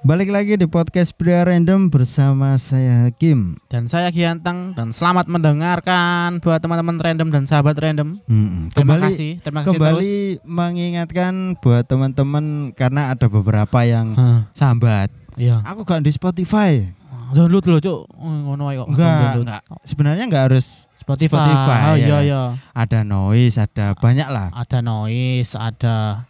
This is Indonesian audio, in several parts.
Balik lagi di podcast Pria Random bersama saya Hakim. Dan saya Gianteng dan selamat mendengarkan buat teman-teman random dan sahabat random. Hmm, Terima Kembali kasih, terima kasih kembali mengingatkan buat teman-teman karena ada beberapa yang terus. Hah, sambat. iya. Aku gak di Spotify. Download loh, Cuk. Oh, Ngono ae kok. Enggak, enggak. Sebenarnya enggak harus Spotify. Spotify, Oh, iya ya. iya. ada noise, ada banyak lah. Ada noise, ada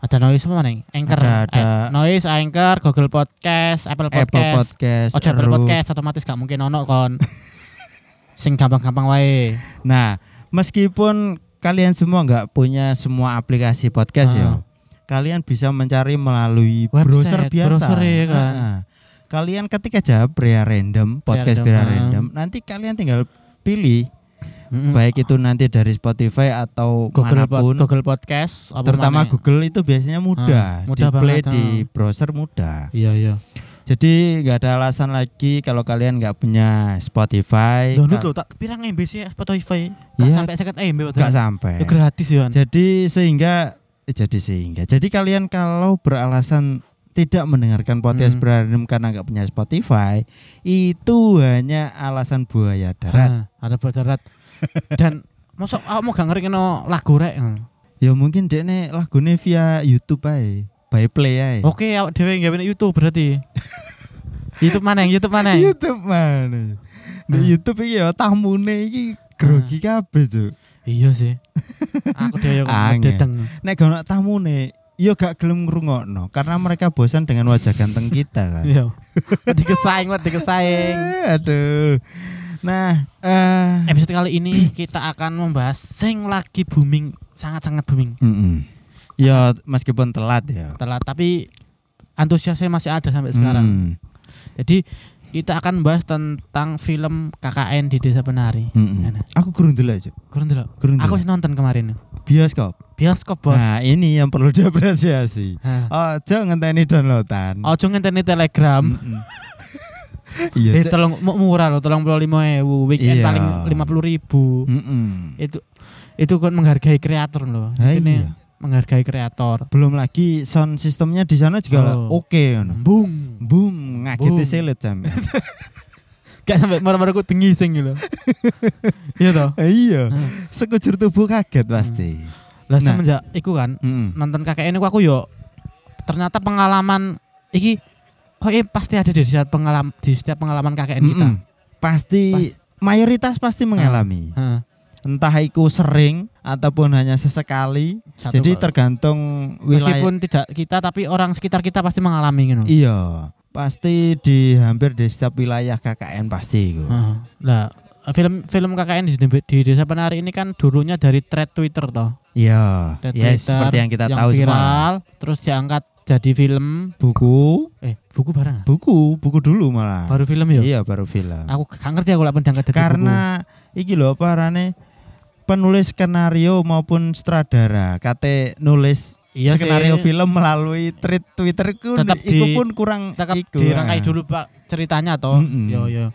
ada noise apa nih? Anchor. Ada- ada- Eh, noise, Anchor, Google Podcast, Apple Podcast. Apple Podcast. Oh, Apple Podcast otomatis gak mungkin ono kon. Sing gampang-gampang wae. Nah, meskipun kalian semua nggak punya semua aplikasi podcast ya, Ah. kalian bisa mencari melalui Website, browser biasa. browser ya kan. Ah. Kalian ketik aja Pria Random, podcast Random, Pria. Random, nanti kalian tinggal pilih Mm-mm. baik itu nanti dari Spotify atau Google, mana pun. Pod- Google Podcast apa terutama maneh? Google itu biasanya mudah, Ah, mudah di play banget, di ah. browser mudah. Iya, iya. Jadi nggak ada alasan lagi kalau kalian nggak punya Spotify, Download lho, tak pirang MB sih Spotify. Gak Iya. sampai 50 MB nggak padahal. sampai. Ya gratis ya. Jadi sehingga eh, jadi sehingga jadi kalian kalau beralasan tidak mendengarkan podcast Hmm. berandom karena nggak punya Spotify itu hanya alasan buaya darat. Ah, ada buat darat. Dan mosok aku mau gak ngerti no lagu rek. Ya mungkin dia nih lagunya via YouTube aja, by play aja. Oke, awak dhewe gawe YouTube berarti. YouTube mana yang YouTube mana? YouTube mana? Di Ah. YouTube iki ya tamune iki grogi kabeh tuh. Iya sih. Aku dhewe Angel. dedeng. Nek gak ono tamune, yo gak gelem ngrungokno karena mereka bosan dengan wajah ganteng kita kan. Iya. Dikesaing, dikesaing. Eh, Aduh. Nah, eh Episode kali ini kita akan membahas sing lagi booming, sangat-sangat booming. Mm-mm. Ya meskipun telat ya. Telat tapi antusiasnya masih ada sampai sekarang. Hmm. Jadi kita akan bahas tentang film KKN di Desa Penari. Mm-mm. Enak. Aku kurang dulu aja. Kurang dulu. Kurang Aku dulu. sih nonton kemarin. Bioskop. Bioskop bos. Nah ini yang perlu diapresiasi. Oh, jangan ngenteni downloadan. Ojo ngenteni Telegram. Mm-mm. Iya. Eh tolong mau murah loh, tolong puluh lima ewu, weekend Iya. paling lima puluh ribu. Mm-mm. Itu itu kan menghargai kreator loh. Nah, Ini iya. menghargai kreator. Belum lagi sound sistemnya di sana juga Oh. oke ngono. Boom. Boom, ngageti Boom. selet jam. Gak sampai marah-marah aku tengising gitu. Iya toh. iya. Hah. Sekujur tubuh kaget pasti. Lah Nah. semenjak iku kan Mm-mm. nonton KKN ini aku yo ternyata pengalaman iki kok eh, pasti ada di setiap pengalaman di setiap pengalaman KKN kita. Pasti mayoritas pasti mengalami. Heeh. Entah itu sering ataupun hanya sesekali. Satu Jadi kok. tergantung wilayah. meskipun tidak kita tapi orang sekitar kita pasti mengalami gitu. Iya, pasti di hampir di setiap wilayah KKN pasti itu. Lah film film KKN di, di Desa Penari ini kan dulunya dari thread Twitter toh. Iya, yes, Twitter seperti yang kita yang tahu semua. viral, terus diangkat jadi film. Buku, Eh, buku barang. ah? buku, buku dulu malah. Baru film ya? Iya, baru film. Aku gak ngerti aku jadi buku. Karena iki loh apa arane penulis skenario maupun sutradara kate nulis Iya skenario sih. film melalui tweet Twitter ku Tetap di- pun kurang tetap iku. dirangkai dulu pak ceritanya toh Mm-mm. yo yo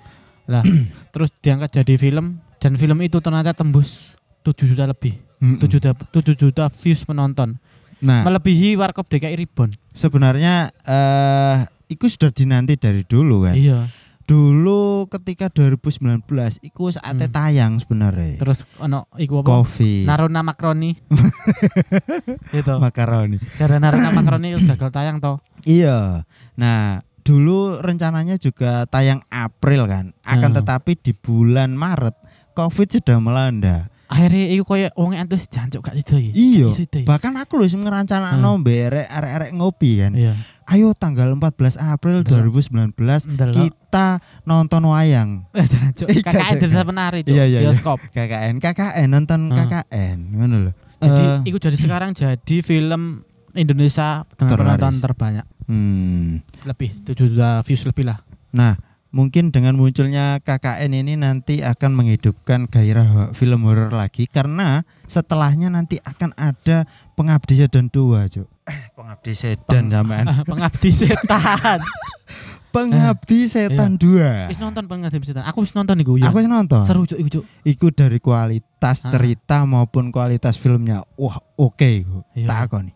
lah terus diangkat jadi film dan film itu ternyata tembus 7 juta lebih Mm-mm. 7 juta 7 juta views penonton Nah, melebihi Warkop DKI Ribbon sebenarnya eh itu sudah dinanti dari dulu kan. iya Dulu ketika 2019 iku saatnya Hmm. tayang sebenarnya. terus ono iku apa Coffee, Naruna Makroni itu makaroni. cara Naruna Makroni terus gagal tayang toh Iya. Nah, dulu rencananya juga tayang April kan. Akan Hmm. tetapi di bulan Maret Covid sudah melanda. Akhirnya iku koyo wong entus jancuk gak itu ya Iya. Bahkan aku loh ngerancanakno berek arek-arek ngopi kan. iya Ayo tanggal 14 April Ndelok. 2019 Ndelok. kita nonton wayang. Eh, jancuk. Iya, KKN jancuk. Desa Penari cuk Iya, iya, iya. bioskop KKN, KKN nonton Ah. KKN, ngono loh. Jadi Eh, itu jadi sekarang jadi film Indonesia dengan Terlaris. penonton terbanyak hmm. lebih 7 juta views lebih lah. Nah, mungkin dengan munculnya KKN ini nanti akan menghidupkan gairah film horor lagi karena setelahnya nanti akan ada Pengabdi Sedan 2, Cuk. Eh, Pengabdi Sedan sampean. Pengabdi setan. Pengabdi Setan 2. Wis nonton Pengabdi setan. Aku wis nonton iku ya. Aku wis nonton. Seru cuk iku cuk. Iku dari kualitas Ah. cerita maupun kualitas filmnya. Wah, oke iku. Iya. Tak nih.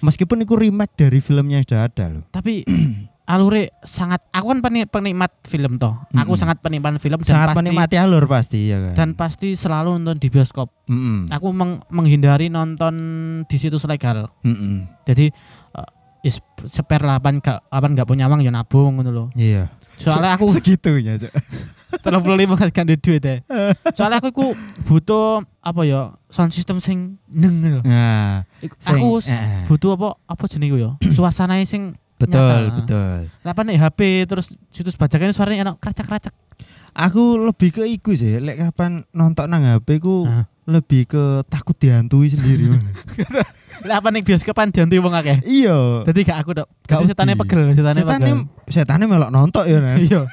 Meskipun iku remake dari film yang sudah ada loh. Tapi alure sangat aku kan peni- penikmat film toh. Aku Mm-mm. sangat penikmat film dan Sangat pasti menikmati alur pasti ya kan. dan pasti selalu nonton di bioskop. Mm-mm. Aku meng- menghindari nonton di situs legal. Mm-mm. Jadi uh, is spare lah apa nggak nggak punya uang ya nabung ngono lho. Iya. Soalnya aku segitunya, Cuk. 35 kan gak ada duit ya. Soalnya aku iku butuh apa ya sound system sing neng lho. Nah, Iku- sing- Aku s- eh, butuh apa apa jenenge ya? Suasananya sing betul, nyata. betul. apa nih HP terus situs bajakan suaranya enak keracak-keracak. Aku lebih ke iku sih, lek kapan nonton nang HP ku Hah. lebih ke takut dihantui sendiri. Lah apa nih bioskopan dianti wong akeh. iya. Dadi gak aku. Gak Dadi setane pegel, setane Setane pegel. setane melok nonton ya. Nah. Iya.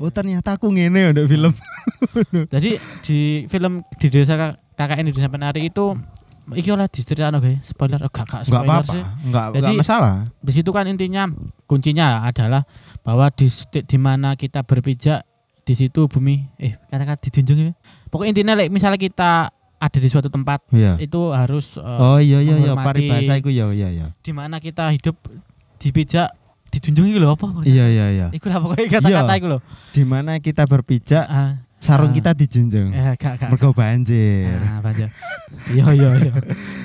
Oh ternyata aku ngene untuk film. Jadi di film di desa KKN di desa Penari itu iki oleh diceritakno guys, spoiler oh, gak gak Enggak spoiler apa-apa, sih. enggak Jadi- enggak masalah. Di situ kan intinya kuncinya adalah bahwa di seti- di mana kita berpijak di situ bumi eh katakan dijunjung ini. Pokoknya intinya like, misalnya kita ada di suatu tempat Iya. itu harus eh, Oh iya iya iya, paribasa iku ya iya iya. di mana kita hidup dipijak dijunjung itu lho apa? Iya iya iya. Iku lah pokoknya kata-kata Iya. iku lho. Di mana kita berpijak, Ah, sarung ah. kita dijunjung. eh gak gak. Mergo banjir. Ah, baca. Iya iya iya.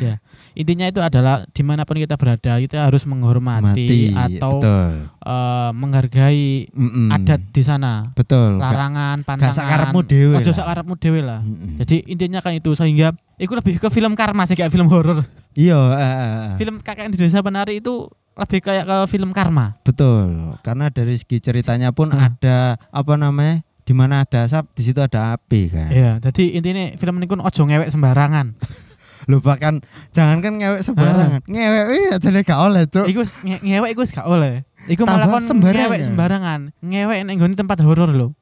Ya. Intinya itu adalah di mana pun kita berada kita harus menghormati Mati. atau betul. eh, menghargai Mm-mm. adat di sana. betul. Gak- Larangan, pantangan. sakarepmu dhewe Ojo lah. sakarepmu dhewe lah. Mm-mm. Jadi intinya kan itu sehingga itu lebih ke film karma sih kayak film horor. Iya, eh. Film KKN di Desa Penari itu lebih kayak ke film karma. betul. Karena dari segi ceritanya pun Hah. ada apa namanya? Di mana ada asap, di situ ada api kan. Iya, jadi intinya film ini kan ojo ngewek sembarangan. Lu bahkan jangankan ngewek sembarangan. Ngewek wih ajane gak oleh, Cuk. Iku nge- ngewek iku gak oleh. Iku malah kon sembarangan. ngewek sembarangan. Ngewek ning tempat horor lho.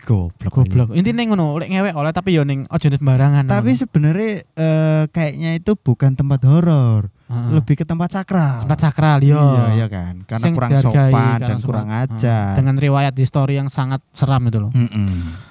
Goblok. Goblok. Intinya ngono, lek ngewek oleh tapi yo ning ojo sembarangan. Tapi sebenarnya eh, kayaknya itu bukan tempat horor, Heeh. lebih ke tempat sakral. tempat sakral yo. Iya, iya kan. Karena Sing kurang dihargai, sopan karena dan kurang sopan. ajar. Heeh. Dengan riwayat histori yang sangat seram itu loh. Mm-mm.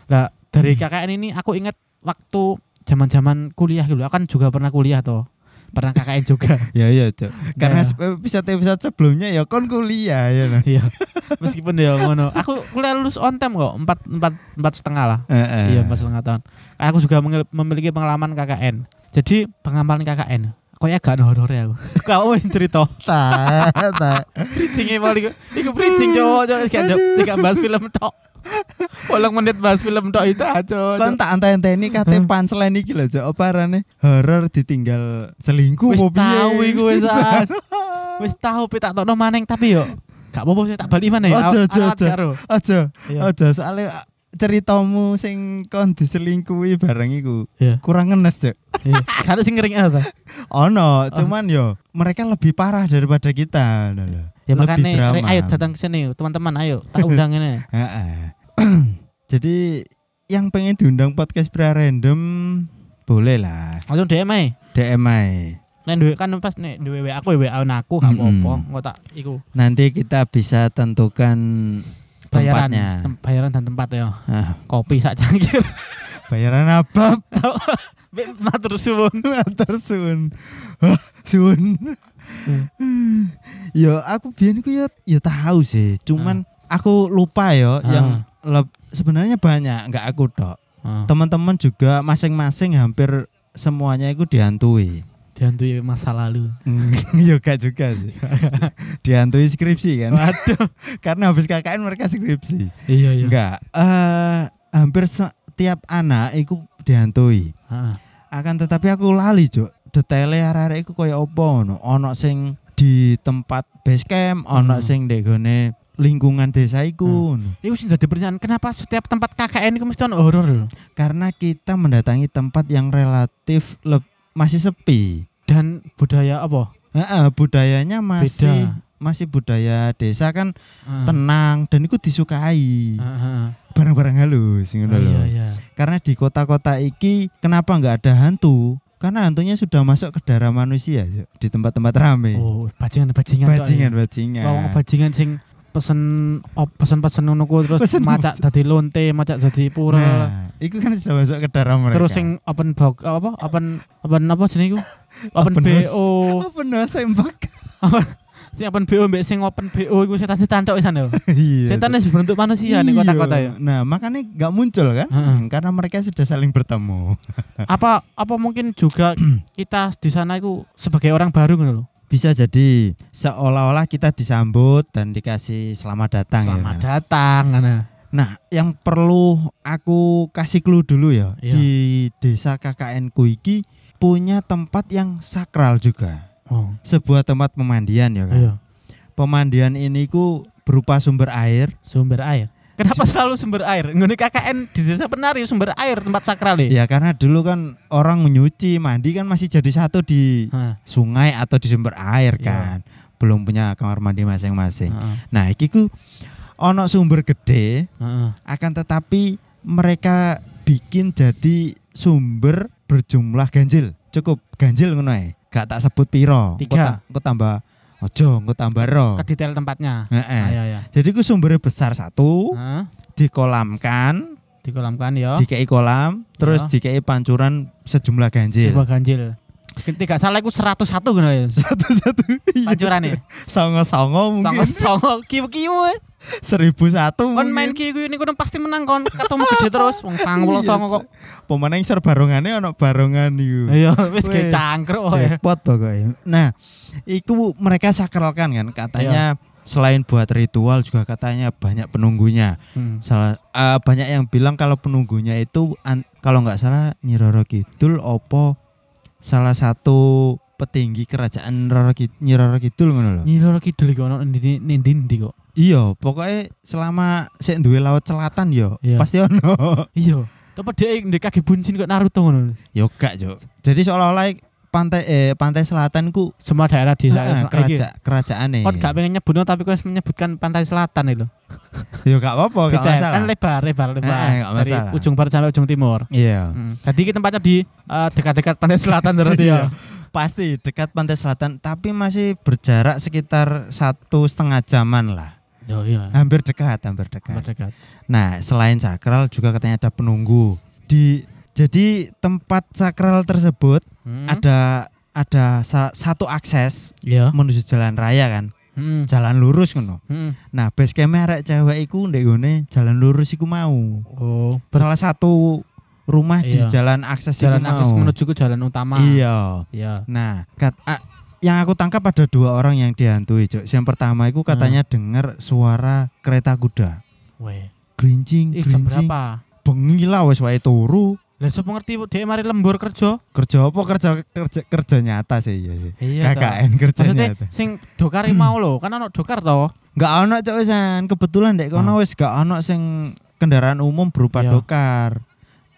Lah dari Hmm. KKN ini aku ingat waktu zaman-zaman kuliah gitu. Aku kan juga pernah kuliah toh. Pernah KKN juga. Ya iya, Cuk. Karena Nah. episode-episode sebelumnya ya kon kuliah ya nah. Iya. Meskipun ya ngono. Aku kuliah lulus on time kok. Empat empat empat setengah lah. Heeh. Iya empat setengah tahun. Aku juga memiliki pengalaman KKN. Jadi pengalaman KKN. Kok ya gak ada horor ya aku. Kau yang cerita. Ta, ta. Bridging mau iku. Iku bridging cowok cowok gak gak bahas film tok. Walang menit bahas film tok itu aja. Kon tak anteni kate punchline iki lho, Cuk. Apa arane? Horor ditinggal selingkuh Wis apa piye? tahu iku wis an. Wis tahu pe tak tokno maneng tapi yo gak apa-apa sih tak bali mana ya. Ojo. karo. Aja, Iya. aja soalnya ceritamu sing kon diselingkuhi barang iku Iya. kurang ngenes, Cuk. Iya. Kan sing ngering apa? Ono, cuman yo mereka lebih parah daripada kita. nah lho. Ya Lebih makanya drama. Ayo datang ke sini teman-teman ayo tak undang ini. Jadi yang pengen diundang podcast pria random boleh lah. Langsung DM ae. DM aja. Nek duwe kan pas nek duwe WA aku WA aku gak apa-apa. Engko tak iku Nanti kita bisa tentukan bayaran tempatnya. tem- bayaran dan tempat ya. Ah, Kopi sak cangkir. bayaran apa? Matur suwun. Tersun. Wah, sun. Yo aku biyen iku yo yo tahu sih, cuman aku lupa yo yang leb- sebenarnya banyak, nggak aku tok. Ah, Teman-teman juga masing-masing hampir semuanya itu dihantui. Dihantui masa lalu. Yo gak juga sih. dihantui skripsi kan. Waduh. Karena habis KKN mereka skripsi. Iya iya. Enggak. Eh hampir setiap anak itu dihantui. Heeh. Akan tetapi aku lali, Cuk. Detailnya arek-arek iku koyo apa ono. Ono sing di tempat base camp, ono Hmm. sing ndek gone lingkungan desa iku. ngono. Iku sing dadi pertanyaan kenapa setiap tempat KKN iku mesti ono horor lho? Karena kita mendatangi tempat yang relatif masih sepi. Dan budaya apa? Heeh, budayanya masih Beda. masih budaya desa kan Heeh. tenang dan itu disukai. Heeh, heeh. Barang-barang halus ngono Oh. Iya iya. Karena di kota-kota iki kenapa nggak ada hantu? Karena hantunya sudah masuk ke darah manusia di tempat-tempat rame. Oh, bajingan-bajingan. ya. bajingan. Wong bajingan sing pesen op, pesen-pesen ngono ku terus Pesen- macak dadi lonte, macak dadi pura. Nah, itu kan sudah masuk ke darah mereka. Terus sing open box apa? Open open apa jenenge iku? Open, Open house. BO. apa no sembak? Sing open BO mbek sing open BO iku setan-setan tok wisan yo. Iya. Setan wis berbentuk manusia nih Iya. kota-kota ya. Nah, makanya nggak muncul kan? Heeh. Karena mereka sudah saling bertemu. Apa apa mungkin juga kita di sana itu sebagai orang baru gitu loh. Bisa jadi seolah-olah kita disambut dan dikasih selamat datang Selamat ya. datang ngana. Nah, yang perlu aku kasih clue dulu ya Iya. di desa KKN ku iki punya tempat yang sakral juga. Oh. Sebuah tempat pemandian ya kan. Iya. Pemandian ini ku berupa sumber air. Sumber air. Kenapa selalu sumber air? Ngene KKN di desa penari sumber air tempat sakral ya. Ya karena dulu kan orang nyuci, mandi kan masih jadi satu di Hah. sungai atau di sumber air Iya. kan. Belum punya kamar mandi masing-masing. Heeh. Nah, iki ku ono sumber gede Heeh. akan tetapi mereka bikin jadi sumber berjumlah ganjil. Cukup ganjil ngono ae. Gak tak sebut piro. Tiga. ta- engko tambah ojo, engko tambah ro. Ke detail tempatnya. Heeh. Ayo ya. Jadi ku sumbernya besar satu, Heeh. dikolamkan, Dikolamkan ya. dikei kolam, terus Ya. dikei pancuran sejumlah ganjil. Sebuah ganjil. Ketika salah iku 101 ngono ya. Satu-satu. Iya. Pancurane. Songo-songo Songo mungkin. songo kiu-kiu. Seribu satu Kon main kiu niku pasti menang kon. Ketemu gede terus wong 99 songo kok. Pemenang ser barongannya ono barongan iku. Iya, wis Wis, ge cangkruk ya. Jackpot pokoknya. Nah, itu mereka sakralkan kan katanya selain buat ritual juga katanya banyak penunggunya. Hmm. Salah eh, banyak yang bilang kalau penunggunya itu an- kalau nggak salah Nyi Roro Kidul opo salah satu petinggi kerajaan Roro Kid- Nyi Roro Kidul ngono loh. Nyi Roro Kidul iku ono ndi ndi ndi kok. Iya, pokoknya selama sik duwe laut selatan yo Iya. pasti ono. Iya. Tapi dia ndek kaki buncin kok Naruto ngono. yo gak, Cuk. Jadi seolah-olah pantai eh pantai selatan ku Semua daerah di eh, daerah keraja kerajaan nih. Kon gak pengen nyebut tapi kau menyebutkan pantai selatan itu. Yo gak apa-apa, gak masalah. Kan lebar, lebar, lebar. Eh, Dari masalah. ujung barat sampai ujung timur. Iya. Hmm. Jadi kita tempatnya di eh, dekat-dekat pantai selatan berarti ya. Pasti dekat pantai selatan, tapi masih berjarak sekitar satu setengah jaman lah. Oh iya. Hampir dekat, hampir dekat. Dekat. Nah, selain sakral juga katanya ada penunggu. Di jadi tempat sakral tersebut Hmm. ada ada sa- satu akses Iya. menuju jalan raya kan. Hmm. Jalan lurus ngono. Hmm. Nah, base camp arek cewek iku ndek gone jalan lurus iku mau. Oh, Salah satu rumah di Iya. jalan akses jalan akses mau. menuju ke jalan utama. Iya. Iya. Nah, kat, ah, yang aku tangkap ada dua orang yang dihantui, Cok. Yang pertama itu katanya dengar suara kereta kuda. Weh. Gerincing, berapa? Bengi lah wis wae turu. Lah sapa ngerti dia mari lembur kerja? Kerja apa kerja kerja kerja nyata sih iya sih. Iya. KKN kerja Maksudnya nyata. sing dokari mau lho, kan ono dokar toh. Enggak ono Cok wisan. Kebetulan dek kono wis gak ono sing kendaraan umum berupa Ah. Iya. dokar.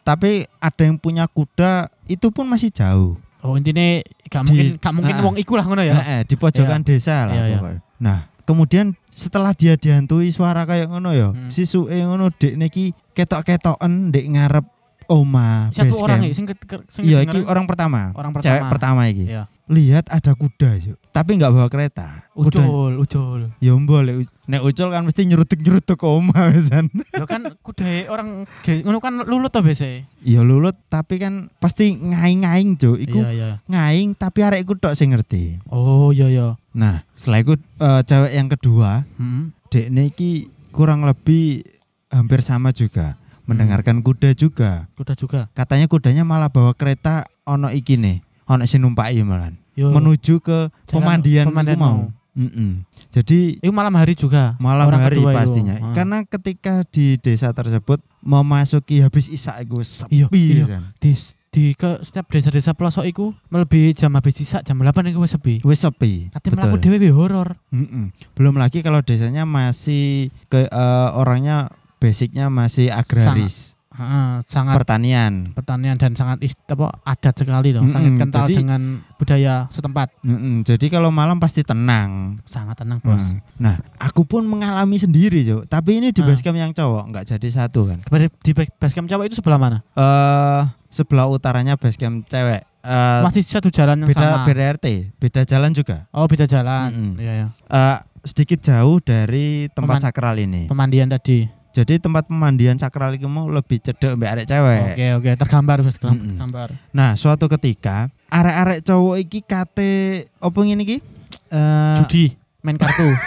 Tapi ada yang punya kuda itu pun masih jauh. Oh intinya gak Di- mungkin gak mungkin Ah. wong iku lah ngono ya. Eh, eh, di pojokan desa lah Iya, iya. pokoknya. Nah, kemudian setelah dia dihantui suara kayak ngono ya, Hmm. si suke ngono dek niki ketok-ketoken dek ngarep oma Satu orang ya sing sing Iya, iki orang pertama. orang pertama. Cewek pertama iki. Iya. Lihat ada kuda, yuk. Tapi nggak bawa kereta. Kuda Ucul, ucul. ya boleh. Nek ucul kan mesti nyerutuk-nyerutuk ke oma wisan. Lo kan kuda orang ngono kan lulut to biasa. Ya lulut tapi kan pasti ngaing-ngaing, Cuk. Iku Iya iya. ngaing tapi arek iku tok sing ngerti. Oh iya iya. Nah, setelah itu eh, cewek yang kedua Hmm. Dek iki kurang lebih hampir sama juga. Mendengarkan kuda juga. Kuda juga. Katanya kudanya malah bawa kereta ono iki nih. Ono sing numpaki malah. Yo. Menuju ke Jalan pemandian, pemandian mau. mau. Mm-mm. Jadi Itu malam hari juga. malam Orang hari kedua itu. pastinya. Ah. Karena ketika di desa tersebut memasuki habis isak iku sepi. Iya, iya. kan. di di ke setiap desa-desa pelosok iku melebihi jam habis sisa jam 8 iku wis sepi. Wis sepi. Dhewe kuwi horor. Mm-mm. Belum lagi kalau desanya masih ke eh, orangnya basicnya masih agraris, Heeh, sangat pertanian. pertanian dan sangat apa adat sekali loh, Mm-mm, sangat kental jadi- dengan budaya setempat. Mm-mm. Jadi kalau malam pasti tenang. Sangat tenang, Bos. Mm. Nah, aku pun mengalami sendiri, Jo. Tapi ini di Ah. basecamp yang cowok, nggak jadi satu kan. Di, di basecamp cowok itu sebelah mana? Eh, sebelah utaranya basecamp cewek. Eh, Masih satu jalan yang beda sama. beda RT, beda jalan juga. Oh, beda jalan. Mm-mm. Iya, iya. Eh, sedikit jauh dari tempat Peman- sakral ini. Pemandian tadi. Jadi tempat pemandian sakral itu mau lebih cedek mbak arek cewek. Oke, oke, tergambar Bos, Mm-mm. tergambar. Nah, suatu ketika arek-arek cowok iki kate opo ngene iki? Eh, Judi. main kartu.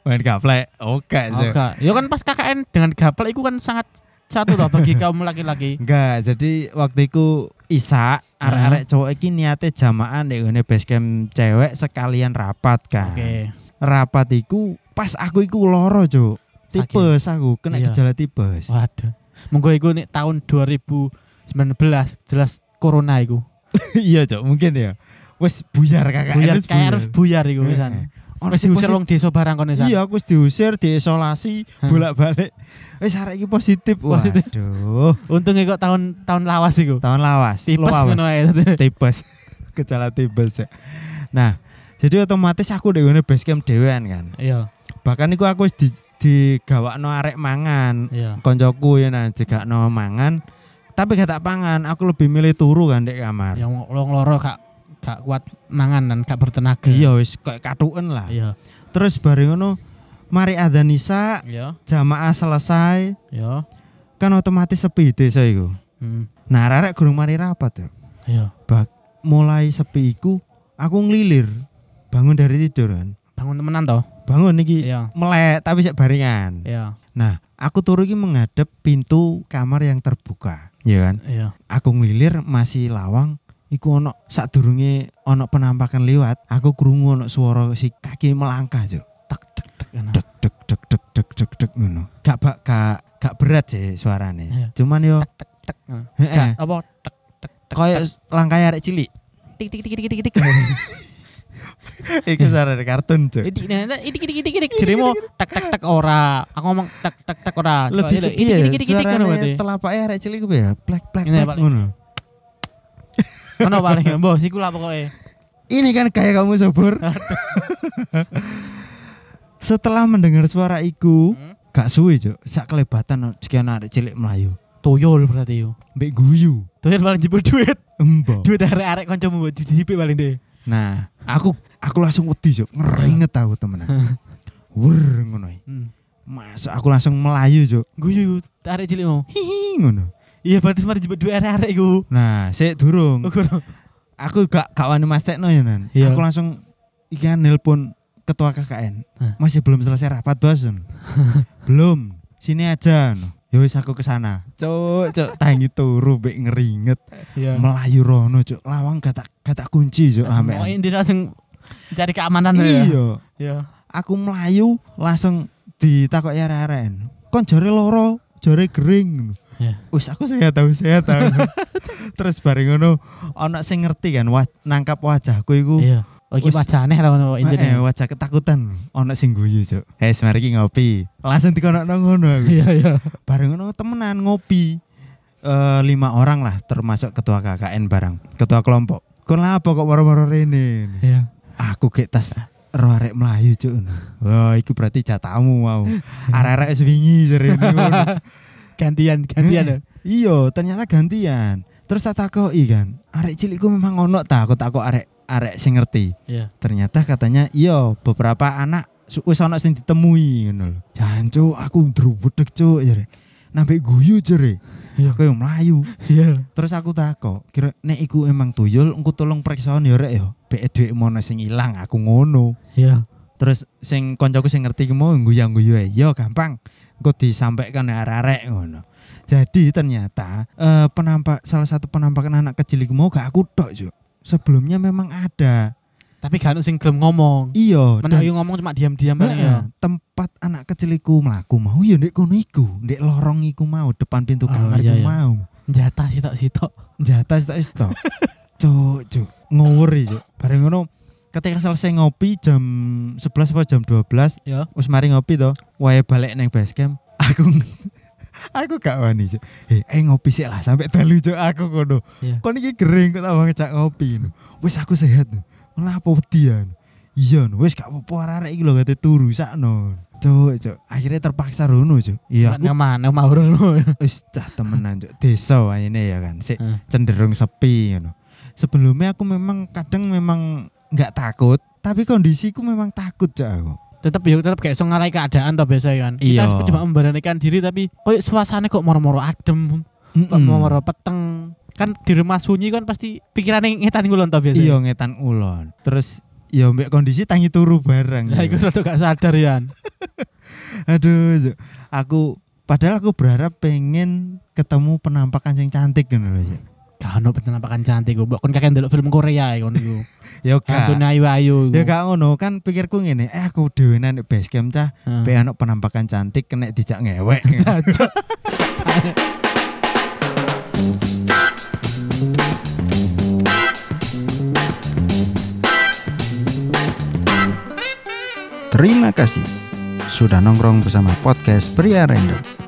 Main gaplek. Oke, Oh, Cuk. enggak. Ya kan pas KKN dengan gaplek itu kan sangat satu toh bagi kaum laki-laki. Enggak, jadi waktu itu Isa arek-arek cowok iki niate jamaah nek ngene base camp cewek sekalian rapat kan. Oke. Rapat iku pas aku iku loro, Cuk. Tipes aku, kena Iya. gejala tipes. Waduh. Monggo iku nih tahun 2019 jelas corona iku. iya, Cuk, mungkin ya. Wes buyar kakak. Buyar wis kayak harus buyar iku Heeh. pisan. Ono Wis sing diusir wong desa barang kono. Iya, aku wis diusir, diisolasi, bolak-balik. Wis arek iki positif. Waduh. Untungnya kok tahun tahun lawas iku. Tahun lawas. Tipes ngono ae. tipes gejala tipes ya. Nah, jadi otomatis aku di ngene base camp dhewean kan. Iya, Bahkan iku aku wis di digawakno arek mangan. iya. Koncoku ya nah jegakno mangan. Tapi gak tak pangan, aku lebih milih turu kan di kamar. Yang wong loro gak gak kuat mangan dan gak bertenaga. Iya wis kayak katuken lah. Iya. Terus bareng ngono mari adzan isya, Iya. jamaah selesai, Iya. kan otomatis sepi desa iku. Hmm. Nah, arek gurung mari rapat ya. Iya. Mulai sepi iku aku ngelilir bangun dari tidur kan. Bangun temenan toh? Bangun iki Iya. melek tapi sik baringan. Iya. Nah, aku turu iki menghadap pintu kamar yang terbuka, ya kan? Iya. Aku ngelilir masih lawang iku ono sadurunge ono penampakan lewat, aku krungu ono suara si kaki melangkah, Cuk. Tak tak tak. ngono. Dek dek dek dek dek dek dek ngono. Gak bak gak gak berat sih suarane. Iya. Cuman yo tak tak. ngono. heeh, apa tak tak tak. koyo langkah arek cilik. tik tik tik tik tik tik. Iku suarane kartun, Cuk. Idik nah idik idik idik idik. Jeremo tak tak tak ora. Aku ngomong tak tak tak ora. Lebih Idik idik suarane telapake arek cilik ku ya, plek plek Ini plek ngono. Ngono paling mbok iku lah pokoke. Ini kan kayak kamu subur. Setelah mendengar suara iku, Hmm. gak suwe, Cuk. Sak kelebatan sekian arek cilik melayu. Tuyul berarti yo. Mbek guyu. Tuyul paling jebul duit. Embo. Duit arek-arek kancamu buat dicicip paling deh. Nah, aku aku langsung wedi, Cuk. Ngeringet aku temenan. Wur ngono. Hmm. Masuk aku langsung melayu, Cuk. Guyu arek cilik mau. Hihi ngono. Iya berarti mari jebul duit arek-arek iku. Nah, sik durung. Oh. Aku gak gak wani mastekno ya, Nan. Iya. Aku langsung iki kan nelpon ketua KKN. Hah. Masih belum selesai rapat, Bos. belum. Sini aja. no. Ya wis aku ke sana. Cuk, cuk, tangi turu mbek ngeringet. Iya. Melayu rono, cuk. Lawang gak tak gak tak kunci, cuk, Mau sampean. ini langsung cari keamanan ya. Iya. Iya. Aku melayu langsung ditakoki arek-arek. Kon jare loro, jare gering. Iya. Wis aku sehat tahu sehat tahu. Terus bareng ngono ana sing ngerti kan wa, nangkap wajahku iku. Iya. Oh iki Wes- wajane lah ngono Eh, intine. wajah ketakutan ana sing guyu, Cuk. Eh, mari ki ngopi. Langsung dikonokno ngono aku. Iya iya. Bareng ngono temenan ngopi. Eh lima orang lah termasuk ketua KKN barang, ketua kelompok. Kon lah apa kok moro-moro rene? Iya. Aku kayak tas ro arek melayu cuk. Wah, iku berarti jatamu mau. Arek-arek wis wingi jarene ngono. Gantian gantian. ya. Iya, ternyata gantian. Terus tak takoki kan, arek cilikku memang ono ta, aku takok arek arek sing ngerti. Iya. Ternyata katanya iya beberapa anak wis ono sing ditemui ngono lho. Jancu aku drubedeg cuk jare. Nambe guyu jare. Iya. Aku yang melayu. Iya. Terus aku takok, kira nek iku emang tuyul, engko tolong periksa ya rek ya. Bek dhek mono sing ilang, aku ngono. Iya. Terus sing koncoku sing ngerti ki mau guyu-guyu ae. Yo gampang. Engko disampaikan arek-arek ngono. Jadi ternyata eh, penampak salah satu penampakan anak kecil iku mau gak aku tok, Juk. Sebelumnya memang ada. Tapi gak ono sing gelem ngomong. Iya, dan- yo ngomong cuma diam-diam Heeh, ya. tempat anak kecil iku mlaku mau ya ndek kono iku, ndek lorong iku mau depan pintu Oh, kamar iya, iku iya. mau. Jatah sitok-sitok. Jatah tak stok. Cuk, cuk, ngawuri, Cuk. Bareng ngono ketika selesai ngopi jam 11 apa jam 12 Ya. wis mari ngopi to wae balik neng base camp aku aku gak wani cuk eh eh ngopi sih lah sampai telu cuk aku kono Iya. kon iki kering kok tambah ngejak ngopi no. wis aku sehat no. malah apa wedi ya iya no. wis gak apa-apa arek iki lho gate turu sakno cuk cuk akhirnya terpaksa rono cuk iya aku mana mau horor. wis cah temenan cuk desa ini ya kan sik cenderung sepi know. Sebelumnya aku memang kadang memang nggak takut tapi kondisiku memang takut cuk aku tetep ya tetep kayak so ngalai keadaan toh biasa kan. Iya. Kita cuma memberanikan diri tapi koyo suasana kok moro-moro adem, kok Mm-mm. moro-moro peteng. Kan di rumah sunyi kan pasti pikirannya ngetan ngulon toh biasa. iya ngetan ulon terus ya mbek kondisi tangi turu bareng. Ya iku rada gak sadar ya. Aduh, aku padahal aku berharap pengen ketemu penampakan yang cantik lho. Cuk. Gak ono penampakan cantik. Mbok kon kakek ndelok film Korea ya kon iku. Ya gak. Antune ayu-ayu. Ya gak ngono kan pikirku ngene, eh aku dhewe nang base camp cah, Heeh. pe penampakan cantik kena dijak ngewek. Terima kasih sudah nongkrong bersama podcast Pria Random.